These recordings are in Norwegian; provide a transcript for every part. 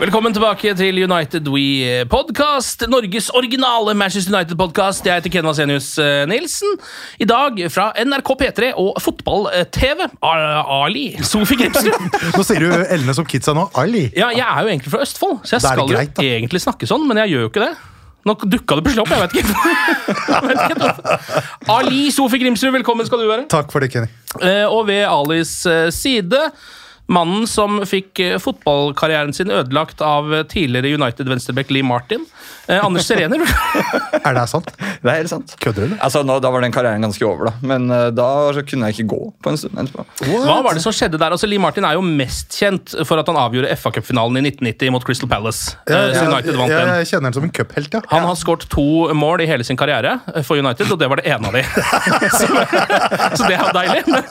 Velkommen tilbake til United We Podcast, Norges originale Manchester United-podkast. Jeg heter Ken Vasenius eh, Nilsen. I dag fra NRK P3 og Fotball-TV. Ali Sofie Grimsrud. Nå sier du Elne som kidsa nå. Ali. Ja, jeg er jo egentlig fra Østfold, så jeg skal greit, jo egentlig snakke sånn, men jeg gjør jo ikke det. Nå dukka det plutselig opp. Jeg vet ikke. Jeg vet ikke. Ali Sofie Grimsrud, velkommen skal du være. Takk for det, Kenny. Eh, Og ved Alis eh, side Mannen som fikk eh, fotballkarrieren sin ødelagt av eh, tidligere United-venstreback Lee Martin. Eh, Anders Serener. Er det sant? Det er helt sant. Kødder du. Altså, nå, Da var den karrieren ganske over, da. Men uh, da så kunne jeg ikke gå på en stund etterpå. Hva var det som skjedde der? Altså, Lee Martin er jo mest kjent for at han avgjorde FA-cupfinalen i 1990 mot Crystal Palace. Ja, så United vant den. jeg kjenner den som en cuphelt, ja. Han har skåret to mål i hele sin karriere for United, og det var det ene av de. så, så det er jo deilig. Men,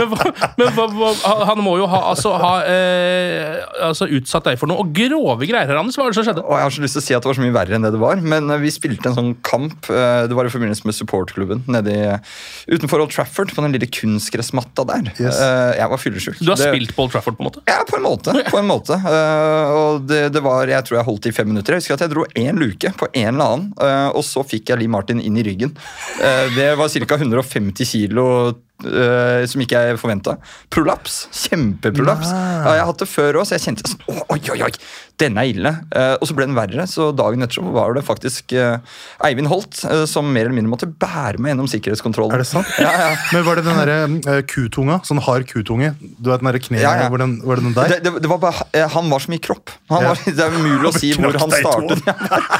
men, men, men han må jo ha, altså, ha eh, altså, utsatt deg for noe Og grove greier her, Anders. Hva var det som skjedde? Og Jeg har så lyst til å si at det var så mye verre enn det det var, men eh, vi spilte en sånn kamp. eh, Det var i forbindelse med supportklubben nede utenfor Old Trafford, på den lille kunstgressmatta der. Yes. Eh, Jeg var fyllesyk. Du har Det- spilt på Old Trafford, på en måte? Ja, på en måte. på en måte. Eh, og det, det var, Jeg tror jeg holdt i fem minutter. Jeg husker at jeg dro én luke på en eller annen, eh, og så fikk jeg Lee Martin inn i ryggen. Eh, det var ca. 150 kilo eh, som ikke jeg forventa. Prolaps. Kjempeprolaps. Ja, jeg har hatt det før òg, så jeg kjente sånn Oi, oi, oi, denne er ille. Uh, og så ble den verre, så dagen etter så var det faktisk uh, Eivind Holt som mer eller mindre måtte bære meg gjennom sikkerhetskontrollen. Er det sant? Ja, ja. Men var det den derre uh, kutunga? Sånn hard kutunge? Du vet den derre kneet Ja. Hvor Var det den der? Det, det, det var bare, han var så mye kropp. Var, det er umulig å si hvor han i startet.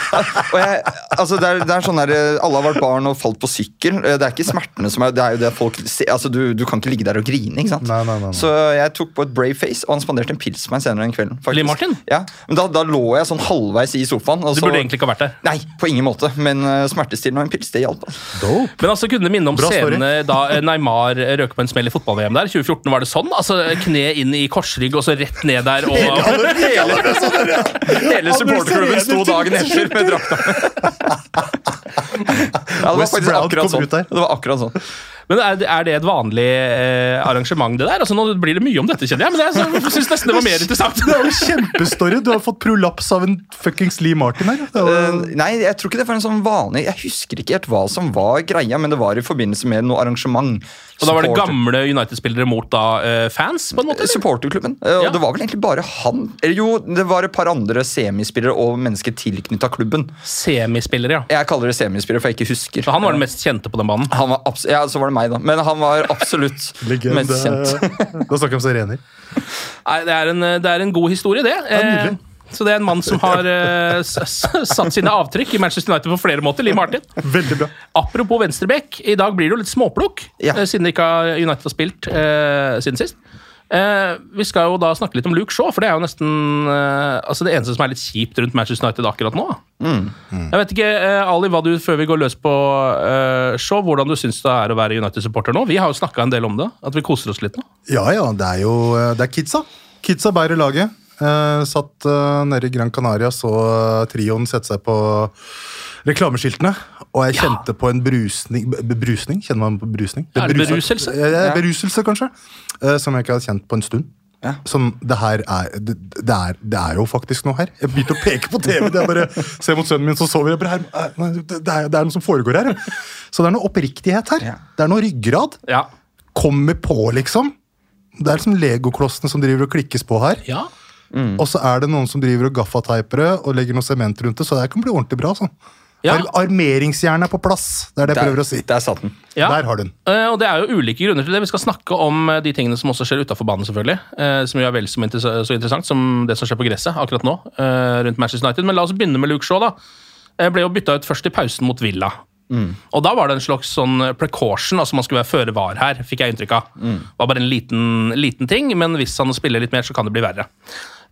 jeg, altså det, er, det er sånn der, Alle har vært barn og falt på sykkel. Det er ikke smertene som er Det er jo det folk ser, altså du, du kan ikke ligge der og grine. ikke sant? Nei, nei, nei, nei. Så jeg tok på et brave face, og han spanderte en pils på meg senere den kvelden. faktisk. Lee Martin? Ja, men da, da lå jeg sånn halvveis i sofaen. Og Du så, burde egentlig ikke ha vært der. Nei, på ingen måte. Men uh, smertestillende og en pils, det hjalp. Men altså, kunne det minne om Bra scenene da eh, Neymar røk på en smell i fotball-VM der? 2014 Var det sånn? Altså, Kne inn i korsrygg og så rett ned der og Hele supporterklubben sto dagen etter med drakta. ja, det var faktisk akkurat sånn. Det var akkurat sånn. Men er, det- er det et vanlig eh, arrangement, det der? Altså, Nå blir det mye om dette, kjenner jeg, men jeg, jeg syns nesten det var mer interessant. Det er jo kjempestory. Du har fått prolaps av en fuckings Lee Martin her. Var, Uh, nei, jeg tror ikke det var en sånn vanlig Jeg husker ikke helt hva som var greia, men det var i forbindelse med noe arrangement. Og da var det gamle United-spillere mot da eh, fans, på en måte? Supporterklubben. Eh, Og Ja. det var vel egentlig bare han. Eller jo, det var et par andre semispillere og mennesker tilknytta klubben. Semispillere, ja. Jeg kaller det semispillere, for jeg ikke husker. Så han var den mest kjente på den banen. Han var ja, så var det meg, da. Men han var absolutt mest kjent. Da snakker vi om sirener. Nei, det er en, det er en god historie, det. nydelig. Så det er en mann som har s- satt sine avtrykk i Manchester United på flere måter. Lee Martin. Veldig bra. Apropos venstreback, i dag blir det jo litt småplukk, Ja. uh, siden ikke har United har spilt uh, siden sist. Eh, vi skal jo da snakke litt om Luke Shaw, for det er jo nesten altså det eneste som er litt kjipt rundt Manchester United akkurat nå. Jeg vet ikke, Ali, hva du, før vi går løs på eh, Shaw, hvordan du syns det er å være United-supporter nå? Vi har jo snakka en del om det, at vi koser oss litt nå. Ja, ja, det er jo det er kidsa. Kidsa bærer laget. Eh, satt eh, nede i Gran Canaria, så eh, trioen sette seg på reklameskiltene. Og jeg kjente på en brusning Brusning? Kjenner man på brusning? Er det beruselse? Ja, ja, beruselse, kanskje. Eh, som jeg ikke hadde kjent på en stund. Ja. Som det her er det, det er det er jo faktisk noe her. Jeg begynte å peke på TV. Jeg bare ser mot sønnen min, så sover jeg. bare her, nei, det, det, er, det er noe som foregår her. Så det er noe oppriktighet her. Ja. Det er noe ryggrad. Ja. Kommer på, liksom. Det er liksom legoklossene som driver og klikkes på her. ja. Og så er det noen som driver og gaffateiper det og legger noe sement rundt det, så det kan bli ordentlig bra. sånn. Ja. Armeringsjernet er på plass. Det er det jeg prøver å si. Der satt den. Ja. Der har du den. Uh, og det er jo ulike grunner til det. Vi skal snakke om eh, de tingene som også skjer utafor banen, selvfølgelig. Uh, som jo er vel så, interessant som det som skjer på gresset akkurat nå. Uh, rundt Manchester United. Men la oss begynne med Luke Shaw. da. Jeg ble jo bytta ut først i pausen mot Villa. Og da var det en slags sånn precaution, altså man skulle være føre var her, fikk jeg inntrykk av. Det var bare en liten, liten ting, men hvis han spiller litt mer, så kan det bli verre.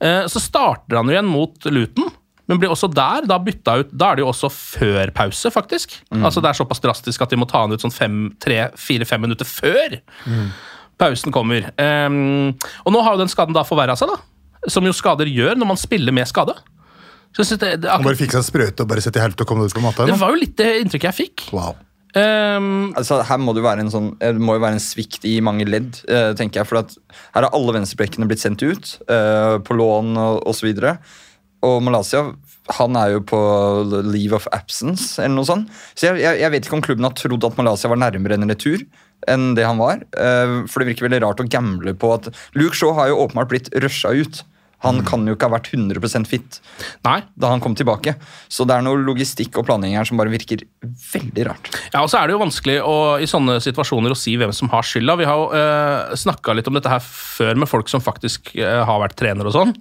Eh, Så starter han jo igjen mot Luton, men blir også der da bytta ut Da er det jo også før pause, faktisk. Altså Det er såpass drastisk at de må ta han ut sånn fem, tre, fire-fem minutter før pausen kommer. Um, og nå har jo den skaden da forverra seg, da. Som jo skader gjør når man spiller med skade. Så jeg synes det, det, Han bare fikk seg en sprøyte og bare sette i helvete og komme ut på matta. det var jo litt det inntrykket jeg fikk. Wow. Ehm, Altså, her må det sånn, det må jo være en svikt i mange ledd, uh, tenker jeg. For her har alle venstrebekkene blitt sendt ut, uh, på lån og osv. Og Malaysia han er jo på leave of absence, eller noe sånt. Så jeg, jeg, jeg vet ikke om klubben har trodd at Malaysia var nærmere en retur enn det han var. Uh, for det virker veldig rart å gamble på at Luke Shaw har jo åpenbart blitt rusha ut. Han kan jo ikke ha vært 100% fit nei. da han kom tilbake. Så det er noe logistikk og planlegging her som bare virker veldig rart. Ja, og så er det jo vanskelig å, i sånne situasjoner å si hvem som har skylda. Vi har jo eh, snakka litt om dette her før med folk som faktisk eh, har vært trener og sånn.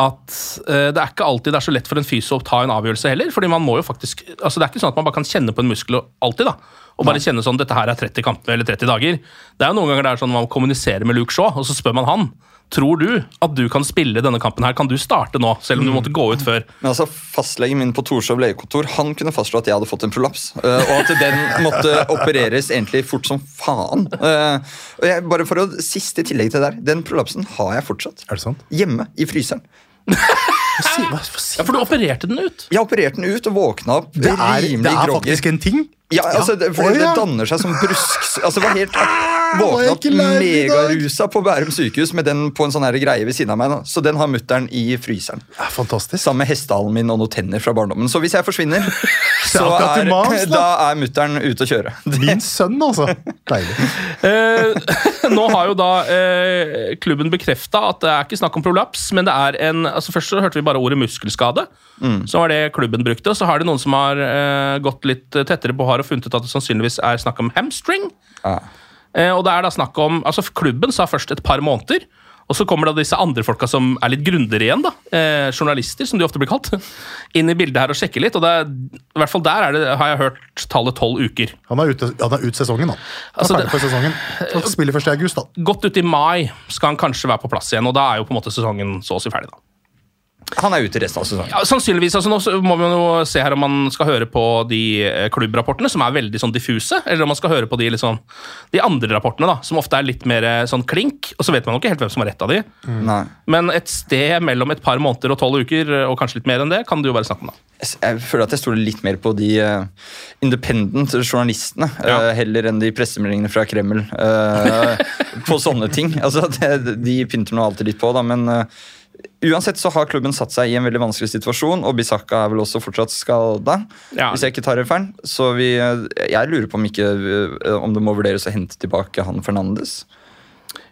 At eh, det er ikke alltid det er så lett for en fysio å ta en avgjørelse heller. fordi man må jo faktisk, altså Det er ikke sånn at man bare kan kjenne på en muskel alltid. da, Og bare kjenne sånn dette her er 30 kamper eller 30 dager. Det er jo noen ganger det er sånn man kommuniserer med Luke Shaw, og så spør man han. Tror du at du kan spille denne kampen her? Kan du starte nå, selv om du måtte gå ut før? Men altså, Fastlegen min på Torshov legekontor han kunne fastslå at jeg hadde fått en prolaps. eh, og at den måtte opereres egentlig fort som faen. Eh, og jeg, bare for å Siste tillegg til det der. Den prolapsen har jeg fortsatt. Er det sant? Hjemme i fryseren. Hva si- hva- hva si- Ja, For du opererte den ut. Jeg opererte den ut og våkna opp Det er, det er faktisk en ting. Ja, altså, det, for ja. det danner seg som brusk Altså, det var helt var Våkna opp megarusa på Bærum sykehus med den på en sånn greie ved siden av meg. Da. Så den har mutter'n i fryseren. Ja, fantastisk. Sammen med hestehalen min og noen tenner fra barndommen. Så hvis jeg forsvinner, så er, Mans, da. da er mutter'n ute å kjøre. Min sønn, altså. Deilig. Eh, nå har jo da eh, klubben bekrefta at det er ikke snakk om prolaps, men det er en altså Først så hørte vi bare ordet muskelskade, så var det klubben brukte. Og så har det noen som har eh, gått litt tettere på har og funnet ut at det sannsynligvis er snakk om hamstring. Ja. Eh, og det er da snakk om, altså Klubben sa først et par måneder. Og så kommer da disse andre folka som er litt grundigere igjen, da, eh, journalister, som de ofte blir kalt, inn i bildet her og sjekker litt. og det er, I hvert fall der er det, har jeg hørt tallet tolv uker. Han er ute, han er ut sesongen, da. Han er Altså, ferdig det- for sesongen. Han spiller 1. august, da. Godt ut i mai skal han kanskje være på plass igjen, og da er jo på en måte sesongen så å si ferdig. da. Han er ute resten av sesongen. Ja, sannsynligvis. altså Nå må vi jo se her om man skal høre på de eh, klubbrapportene, som er veldig sånn diffuse, eller om man skal høre på de, sånn, de andre rapportene, da, som ofte er litt mer eh, sånn klink. Og så vet man jo ikke helt hvem som har rett av de. Nei. Men et sted mellom et par måneder og tolv uker, eh, og kanskje litt mer enn det, kan det jo være snakk om. da. Jeg, føler at jeg stoler litt mer på de uh, independent journalistene Ja. uh, heller enn de pressemeldingene fra Kreml uh, på sånne ting. Altså, det, de pynter nå alltid litt på, da, men Uansett så har klubben satt seg i en veldig vanskelig situasjon, og Bisakka er vel også fortsatt skada. Ja. Hvis jeg ikke tar referen. Så vi, jeg lurer på om, ikke, eh, om det må vurderes å hente tilbake han Fernandes,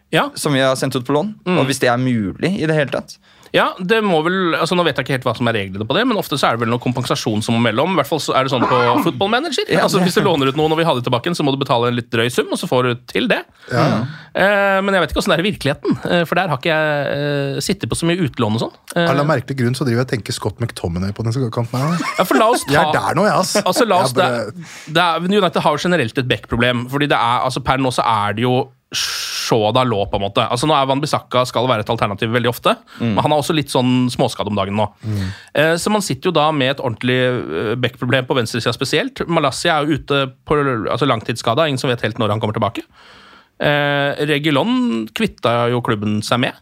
Ja, som vi har sendt ut på lån. Og hvis det er mulig i det hele tatt. Ja, det må vel, altså Nå vet jeg ikke helt hva som er reglene på det, men ofte så er det vel noe kompensasjon som må mellom. I hvert fall så er det sånn på Football Manager. Ja, altså Hvis du låner ut noe når vi har det tilbake, så må du betale en litt drøy sum, og så får du til det. Eh, men jeg vet ikke åssen det er i virkeligheten, eh, for der har ikke jeg eh, sittet på så mye utlån og sånn. Eh, Av merkelig grunn så driver jeg og tenker Scott McTominay på den kanten her. ja, for la oss ta Jeg er der nå, jeg, ass. Altså, la oss, bare- det, det er, United har jo generelt et back-problem. fordi det er, altså Per nå så er det jo Shaw lå, på en måte. Altså Nå er Van Bissaka skal være et alternativ veldig ofte, men han er også litt sånn småskadd om dagen nå. Eh, så man sitter jo da med et ordentlig eh, backproblem på venstresida spesielt. Malassia er jo ute på altså langtidsskada, ingen som vet helt når han kommer tilbake. Eh, Regulon kvitta jo klubben seg med.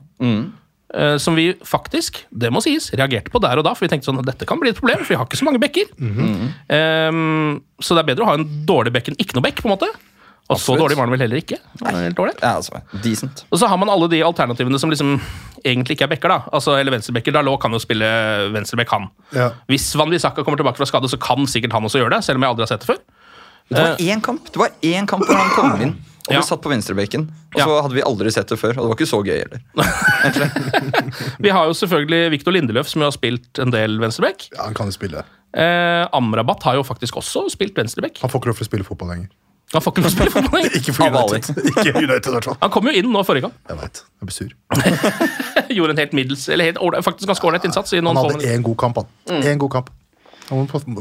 Eh, som vi faktisk, det må sies, reagerte på der og da. For vi tenkte sånn, at dette kan bli et problem, for vi har ikke så mange bekker. Eh, så det er bedre å ha en dårlig bekk enn ikke noe bekk. på en måte. Og så dårlig var den vel heller ikke. Helt dårlig. Ja, altså, decent. Og så har man alle de alternativene som liksom egentlig ikke er bekker. da. Altså, eller venstrebekker. Dalot kan jo spille venstreback, han. Ja. Hvis Van Bissaka kommer tilbake fra skade, så kan sikkert han også gjøre det. selv om jeg aldri har sett det før. Det var én kamp Det var én kamp hvor han kom inn og ble Ja. satt på venstrebenken. Og Ja. så hadde vi aldri sett det før, og det var ikke så gøy heller. Vi har jo selvfølgelig Victor Lindeløf, som jo har spilt en del venstreback. Ja, han kan jo spille. Eh, Amrabat har jo faktisk også spilt venstreback. Han får ikke lov til å spille fotball lenger. Han får ikke lov å spille fotball. Ikke for United. Ikke United, i hvert fall. Han kom jo inn nå forrige gang. Jeg vet. Jeg blir sur. Gjorde en helt middels, eller helt, faktisk ganske ålreit innsats. i Han hadde én god kamp, han. Mm. En god kamp.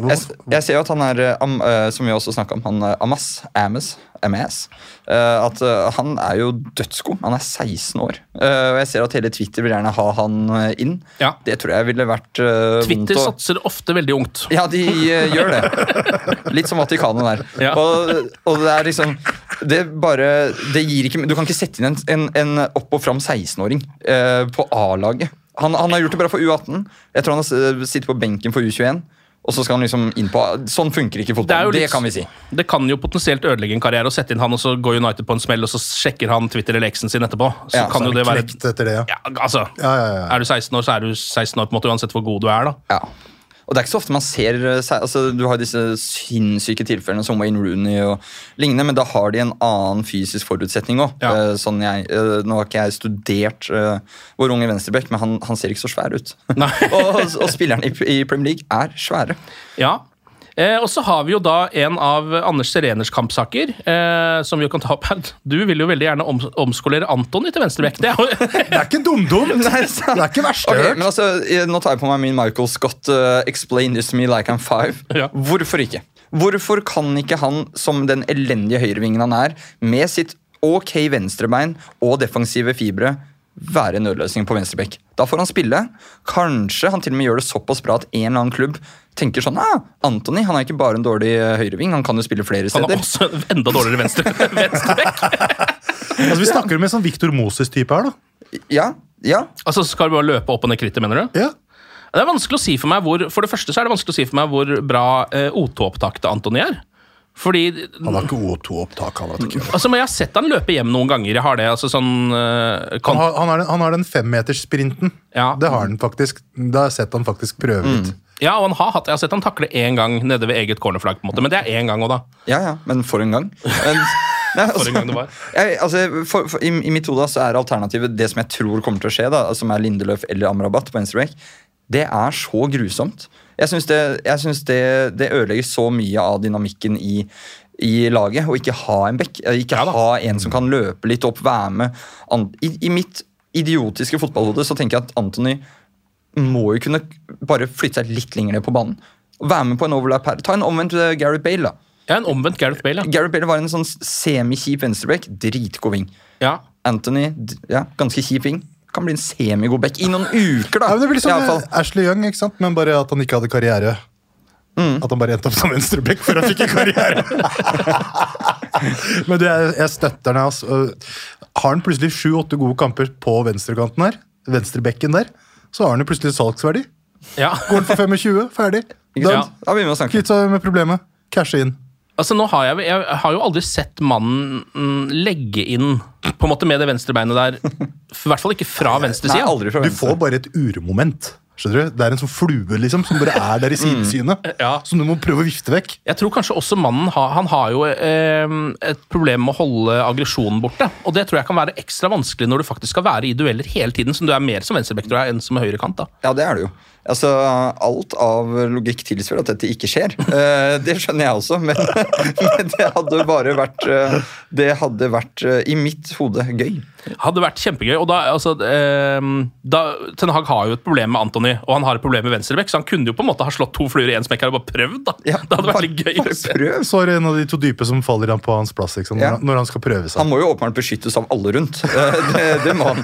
Jeg, jeg ser jo at han er, am, eh, som vi også snakket om, han eh, Amas, Ames, MS, eh, at han er jo dødsgod. Han er 16 år. Eh, og jeg ser at hele Twitter vil gjerne ha han inn. Ja. Det tror jeg ville vært Twitter vondt å satser ofte veldig ungt. Ja, de gjør det. Litt som Vatikanet der. Ja. Og, og det er liksom Det bare Det gir ikke Du kan ikke sette inn en, en, en opp og fram 16-åring eh, på A-laget. Han, han har gjort det bra for U18. Jeg tror han har sittet på benken for U21. Og så skal han liksom inn på Sånn funker ikke Det, fotball. Det, litt- kan vi si. det kan jo potensielt ødelegge en karriere å sette inn han, og så går United på en smell, og så sjekker han Twitter eller X-en sin etterpå. Så Ja, kan Så jo det det være det, ja. ja, altså, Ja, ja, ja. Er du 16 år, så er du 16 år på en måte uansett hvor god du er. da. Ja. Og det er ikke så ofte man ser eh, altså, Du har disse sinnssyke tilfellene som Wayne Rooney og lignende, men da har de en annen fysisk forutsetning òg. Ja. sånn jeg, eh, nå har ikke jeg studert uh, vår unge venstreback, men han, han ser ikke så svær ut. Og, og spillerne i, i Premier League er svære. Ja. Eh, og så har vi jo da en av Anders Sereners kampsaker, eh, som vi jo kan ta opp her. Du vil jo veldig gjerne om, omskolere Antony til venstrebekk. Det er Det er ikke dumdum! Det er ikke verst okay, men altså, Nå tar jeg på meg min Michael Scott uh, 'explain this to me like I'm five'. Ja. Hvorfor ikke? Hvorfor kan ikke han, som den elendige høyrevingen han er, med sitt ok venstrebein og defensive fibre, være en nødløsning på venstrebekk? Da får han spille. Kanskje han til og med gjør det såpass bra at en eller annen klubb tenker sånn ah, Anthony han er ikke bare en dårlig eh, høyreving, han kan jo spille flere steder. Han er også en enda dårligere venstre, venstrebekk. Altså, vi snakker om en sånn Victor Moses-type her, da. Ja, ja. Altså, skal du bare løpe opp og ned krittet, mener du? Ja. Det er vanskelig å si for meg hvor For det første så er det vanskelig å si for meg hvor bra eh, O2-opptaktet Antony er. Fordi Han har ikke O2-opptak. Han, vet ikke. altså, men Jeg har sett han løpe hjem noen ganger. Jeg har det, altså sånn eh, han, har, han, har den, han har den femmeterssprinten. Ja. Det har han faktisk. Da har jeg sett han faktisk prøve ut. Ja, og han har hatt Jeg har sett han takle én gang nede ved eget cornerflagg, på en måte, men det er én gang òg, da. Ja, ja, men for en gang. Men, nei, For en gang det var. Jeg, altså, for, for, i, I mitt hode så er alternativet det som jeg tror kommer til å skje, da, som er Lindeløf eller Amrabat på venstreback, det er så grusomt. Jeg syns det, det, det ødelegger så mye av dynamikken i, i laget å ikke ha en bekk. Ikke Ja ha en som kan løpe litt opp, være med. I, I mitt idiotiske fotballhode så tenker jeg at Anthony må jo kunne bare flytte seg litt lenger ned på banen. Være med på en overlap her. Ta en omvendt Gareth Bale, da. Ja, en omvendt Gareth Bale, ja. Gareth Bale var en sånn semikjip venstreback. Dritgod ving. ja. Anthony, ja, ganske kjip ving. Kan bli en semigod back i noen uker, da. Ja, men det blir I sånn eh, Ashley Young, ikke sant? men bare at han ikke hadde karriere. At han bare endte opp som venstreback før han fikk en karriere. men du, jeg, jeg støtter den. Altså. Har han plutselig sju-åtte gode kamper på venstrekanten her, venstrebekken der, så har han jo plutselig salgsverdi. ja. Går han for 25, ferdig. Done. Da begynner vi å snakke. Kvitt seg med problemet. Cashe inn. Altså, nå har jeg, jeg har jo aldri sett mannen mm, legge inn på en måte med det venstrebeinet der. I hvert fall ikke fra venstresida. aldri Du får bare et urmoment. Skjønner du? Det er en sånn flue liksom, som bare er der i sidesynet. Ja. Som du må prøve å vifte vekk. Jeg tror kanskje også mannen har, han har jo eh, et problem med å holde aggresjonen borte. Og det tror jeg kan være ekstra vanskelig når du faktisk skal være i dueller hele tiden, som du er mer som venstreback tror jeg, enn som høyrekant. da. Ja, det er det jo. Altså, Alt av logikk tilsier at dette ikke skjer. Eh, det skjønner jeg også, men, men det hadde bare vært eh, Det hadde vært eh, i mitt hode gøy. Hadde vært kjempegøy. og da, altså, eh, da, Ten Hag har jo et problem med Antony Antony, og han har et problem med venstrebekk, så han kunne jo på en måte ha slått to fluer i én smekk her og bare prøvd. da. Ja, det hadde vært litt gøy. Prøv. Så er det en av de to dype som faller han på hans plass ikke sant? Ja. Når, når han skal prøve seg. Han må jo åpenbart beskyttes av alle rundt. Eh, Det, det må han.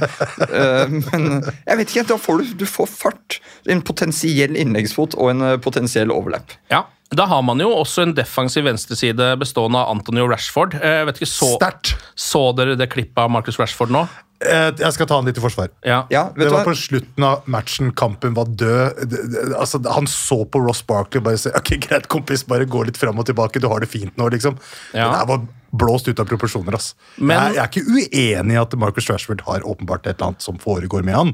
Eh, Men jeg vet ikke, da får du, du får fart. En potensiell innleggsfot og en eh, potensiell overlap. Ja, Da har man jo også en defensiv venstreside bestående av Anthony og Rashford. Eh, Jeg vet ikke, Så, Stert. så dere det klippet av Marcus Rashford nå? Eh, Jeg skal ta han litt i forsvar. Ja. Ja, vet Det var hva? på slutten av matchen, kampen var død. Det- det- Altså, han så på Ross Barkley bare si ok, greit, kompis, bare gå litt fram og tilbake. Du har det fint nå, liksom. Ja. Det der var blåst ut av proporsjoner. ass. Men- jeg, jeg er ikke uenig i at Marcus Rashford har åpenbart et eller annet som foregår med han.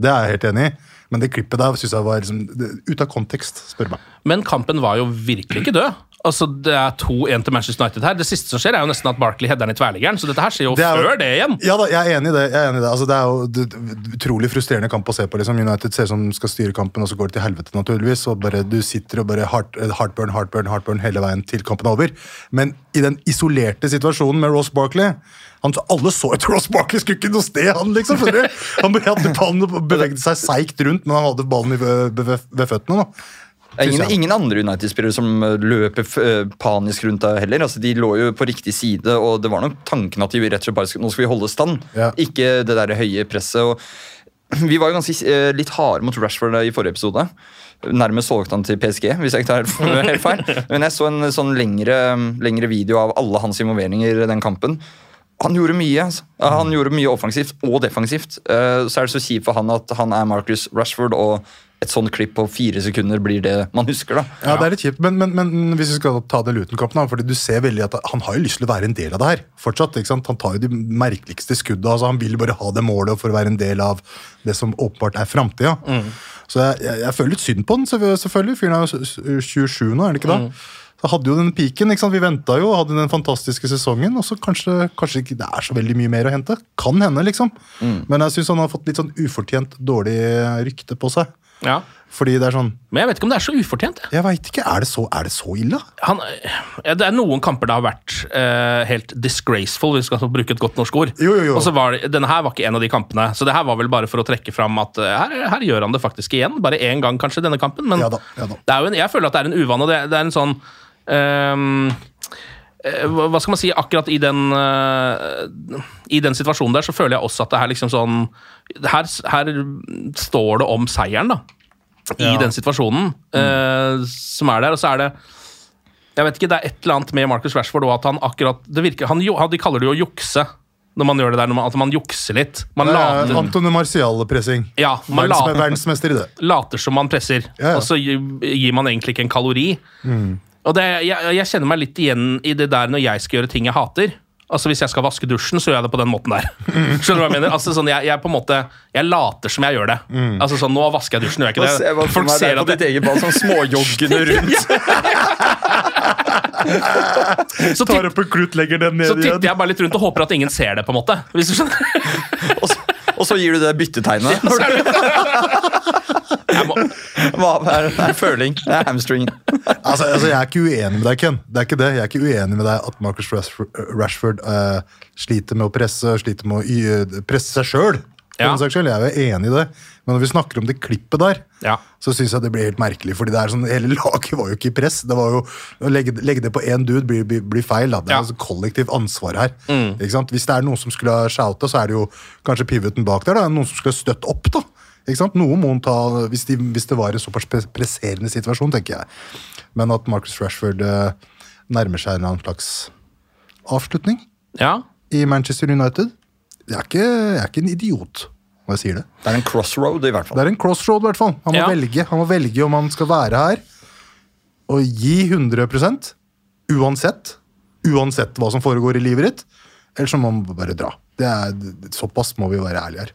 Det er jeg helt enig i. Men det klippet der synes jeg var liksom, det- ute av kontekst, spør meg. Men kampen var jo virkelig ikke død. Altså, Det er 2-1 til Manchester United her. Det siste som skjer, er jo nesten at Barkley header den i tverliggeren. Så dette her skjer jo Det jo- før det igjen. Ja da, jeg er enig i det. jeg er enig i Det altså, det er jo det, utrolig frustrerende kamp å se på. liksom. United ser ut som skal styre kampen, og så går det til helvete, naturligvis. og bare Du sitter og bare heart, heartburn, heartburn, heartburn hele veien til kampen er over. Men i den isolerte situasjonen med Ross Barkley han, Alle så etter Ross Barkley skulle ikke noe sted, han liksom. Han hadde og bevegde seg seigt rundt, men han hadde ballen ved, ved, føttene. da. Det er ingen, ingen andre United-spillere som eh, løper eh, panisk rundt der heller. Altså, de lå jo på riktig side, og det var nok tanken at de rett og slett bare nå skal vi holde stand. Ja. Ikke det der høye presset. Og vi var jo ganske eh, litt harde mot Rashford i forrige episode. Nærmest solgte han til PSG, hvis jeg ikke tar helt feil. Men jeg så en sånn lengre, lengre video av alle hans involveringer i den kampen. Han gjorde mye. altså. Han gjorde mye offensivt og defensivt. Eh, Så er det så kjipt for han at han er Marcus Rashford, og et sånt klipp på fire sekunder blir det man husker. da. Ja, det er litt kjipt, men, men, men hvis vi skal ta den Luton-kampen, fordi du ser veldig at han har jo lyst til å være en del av det her. fortsatt, ikke sant? Han tar jo de merkeligste skudda. altså Han vil bare ha det målet for å være en del av det som åpenbart er framtida. Så jeg, jeg, jeg føler litt synd på den, selvfølgelig. Fyren er jo s- s- 27 nå, er det ikke da? Så hadde jo den piken, ikke sant? Vi venta jo, hadde den fantastiske sesongen, og så kanskje, kanskje ikke det er så veldig mye mer å hente. Kan hende, liksom. Men jeg syns han har fått litt sånn ufortjent dårlig rykte på seg. Ja. Fordi det er sånn Men jeg vet ikke om det er så ufortjent. jeg. Jeg vet ikke. Er det, så, er det så ille? Han, det er noen kamper det har vært uh, helt disgraceful, hvis vi skal bruke et godt norsk ord. Jo, jo, jo. Og så var det, Denne her var ikke en av de kampene, så det her var vel bare for å trekke fram at uh, her, her gjør han det faktisk igjen. Bare én gang, kanskje, denne kampen. Men Ja da, ja da. En, jeg føler at det er en uvane. og Det, det er en sånn eh, hva skal man si, akkurat i den eh, I den situasjonen der så føler jeg også at det er liksom sånn Her, her står det om seieren, da. I Ja. den situasjonen eh, som er der. Og så er det Jeg vet ikke, det er et eller annet med Marcus Rashford og at han akkurat det virker, han, De kaller det jo å jukse. Når man gjør det der, når man, at man jukser litt. Man Det er later, Antone Marcial-pressing. ja, man later, verdensmester i det. later som man presser, Ja, ja. og så gir, man egentlig ikke en kalori. Og det, jeg, jeg kjenner meg litt igjen i det der når jeg skal gjøre ting jeg hater. Altså Hvis jeg skal vaske dusjen, så gjør jeg det på den måten der. Skjønner du hva Jeg mener? Altså sånn, jeg, jeg på en måte Jeg later som jeg gjør det. Altså sånn, Nå vasker jeg dusjen, gjør jeg ikke det? for Folk meg det ser er på at ditt eget bad sånn småjoggende rundt. så, Tar opp en klut, legger den så ned titter jeg bare litt rundt og håper at ingen ser det, på en måte. Hvis du skjønner? Og så, og så gir du det byttetegnet. Ja, det- Jeg må, Hva er, det er føling? Det er hamstringen. Altså, altså, Jeg er ikke uenig med deg, Ken. Det er ikke det. Jeg er ikke uenig med deg at Marcus Rashford, eh, sliter med å presse, sliter med å y- presse seg sjøl. Ja. Jeg er jo enig i det. Men når vi snakker om det klippet der, Ja. så syns jeg det blir helt merkelig. fordi det er sånn, Hele laget var jo ikke i press. Det var jo, Å legge, legge det på én dude blir, blir, blir feil. da. Det er Ja. altså kollektivt ansvar her. Ikke sant? Hvis det er noen som skulle ha shouta, så er det jo kanskje pivoten bak der. da, Noen som skulle ha støtt opp. da. Ikke sant? Noe må hun ta hvis, de, hvis det var en såpass presserende situasjon, tenker jeg. Men at Marcus Rashford eh, nærmer seg en eller annen slags avslutning ja. i Manchester United Jeg er ikke, jeg er ikke en idiot når jeg sier det. Det er en crossroad, i hvert fall. Det er en crossroad, i hvert fall. Han må, Ja. velge. han må velge om han skal være her og gi 100% uansett. Uansett hva som foregår i livet ditt. Eller så må man bare dra. Det er, såpass må vi være ærlige her.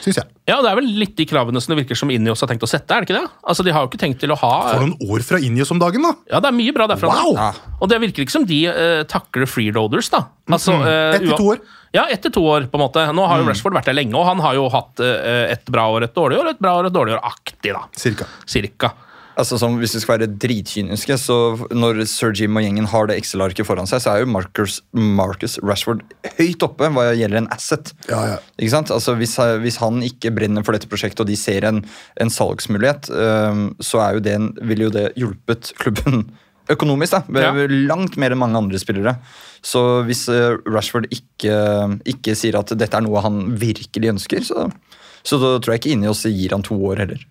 Syns jeg. ja, det er vel litt de kravene som det virker som Inni også har tenkt å sette, er det ikke det? Altså, De har jo ikke tenkt til å ha For noen år fra Injos om dagen, da! Ja, det er mye bra derfra. Wow! da. Og det virker ikke som de uh, takler freeloaders, da. Altså, mm. uh, Etter to år. Ja, ett til to år, på en måte. Nå har jo Rashford vært der lenge, og han har jo hatt uh, et bra år, et dårlig år, et bra år, et dårlig år aktig, da. Cirka. Cirka. Altså sånn, Hvis vi skal være dritkyniske, så når Sir Jim og gjengen har det Excel-arket foran seg, så er jo Marcus, Marcus Rashford høyt oppe hva gjelder en asset. Ja, ja. Ikke sant? Altså hvis, hvis han ikke brenner for dette prosjektet, og de ser en, en salgsmulighet, um, så er jo det, en- ville jo det hjulpet klubben økonomisk. da, Ja. Langt mer enn mange andre spillere. Så hvis øh, Rashford ikke, ikke sier at dette er noe han virkelig ønsker, så, så da tror jeg ikke inni oss gir han to år heller.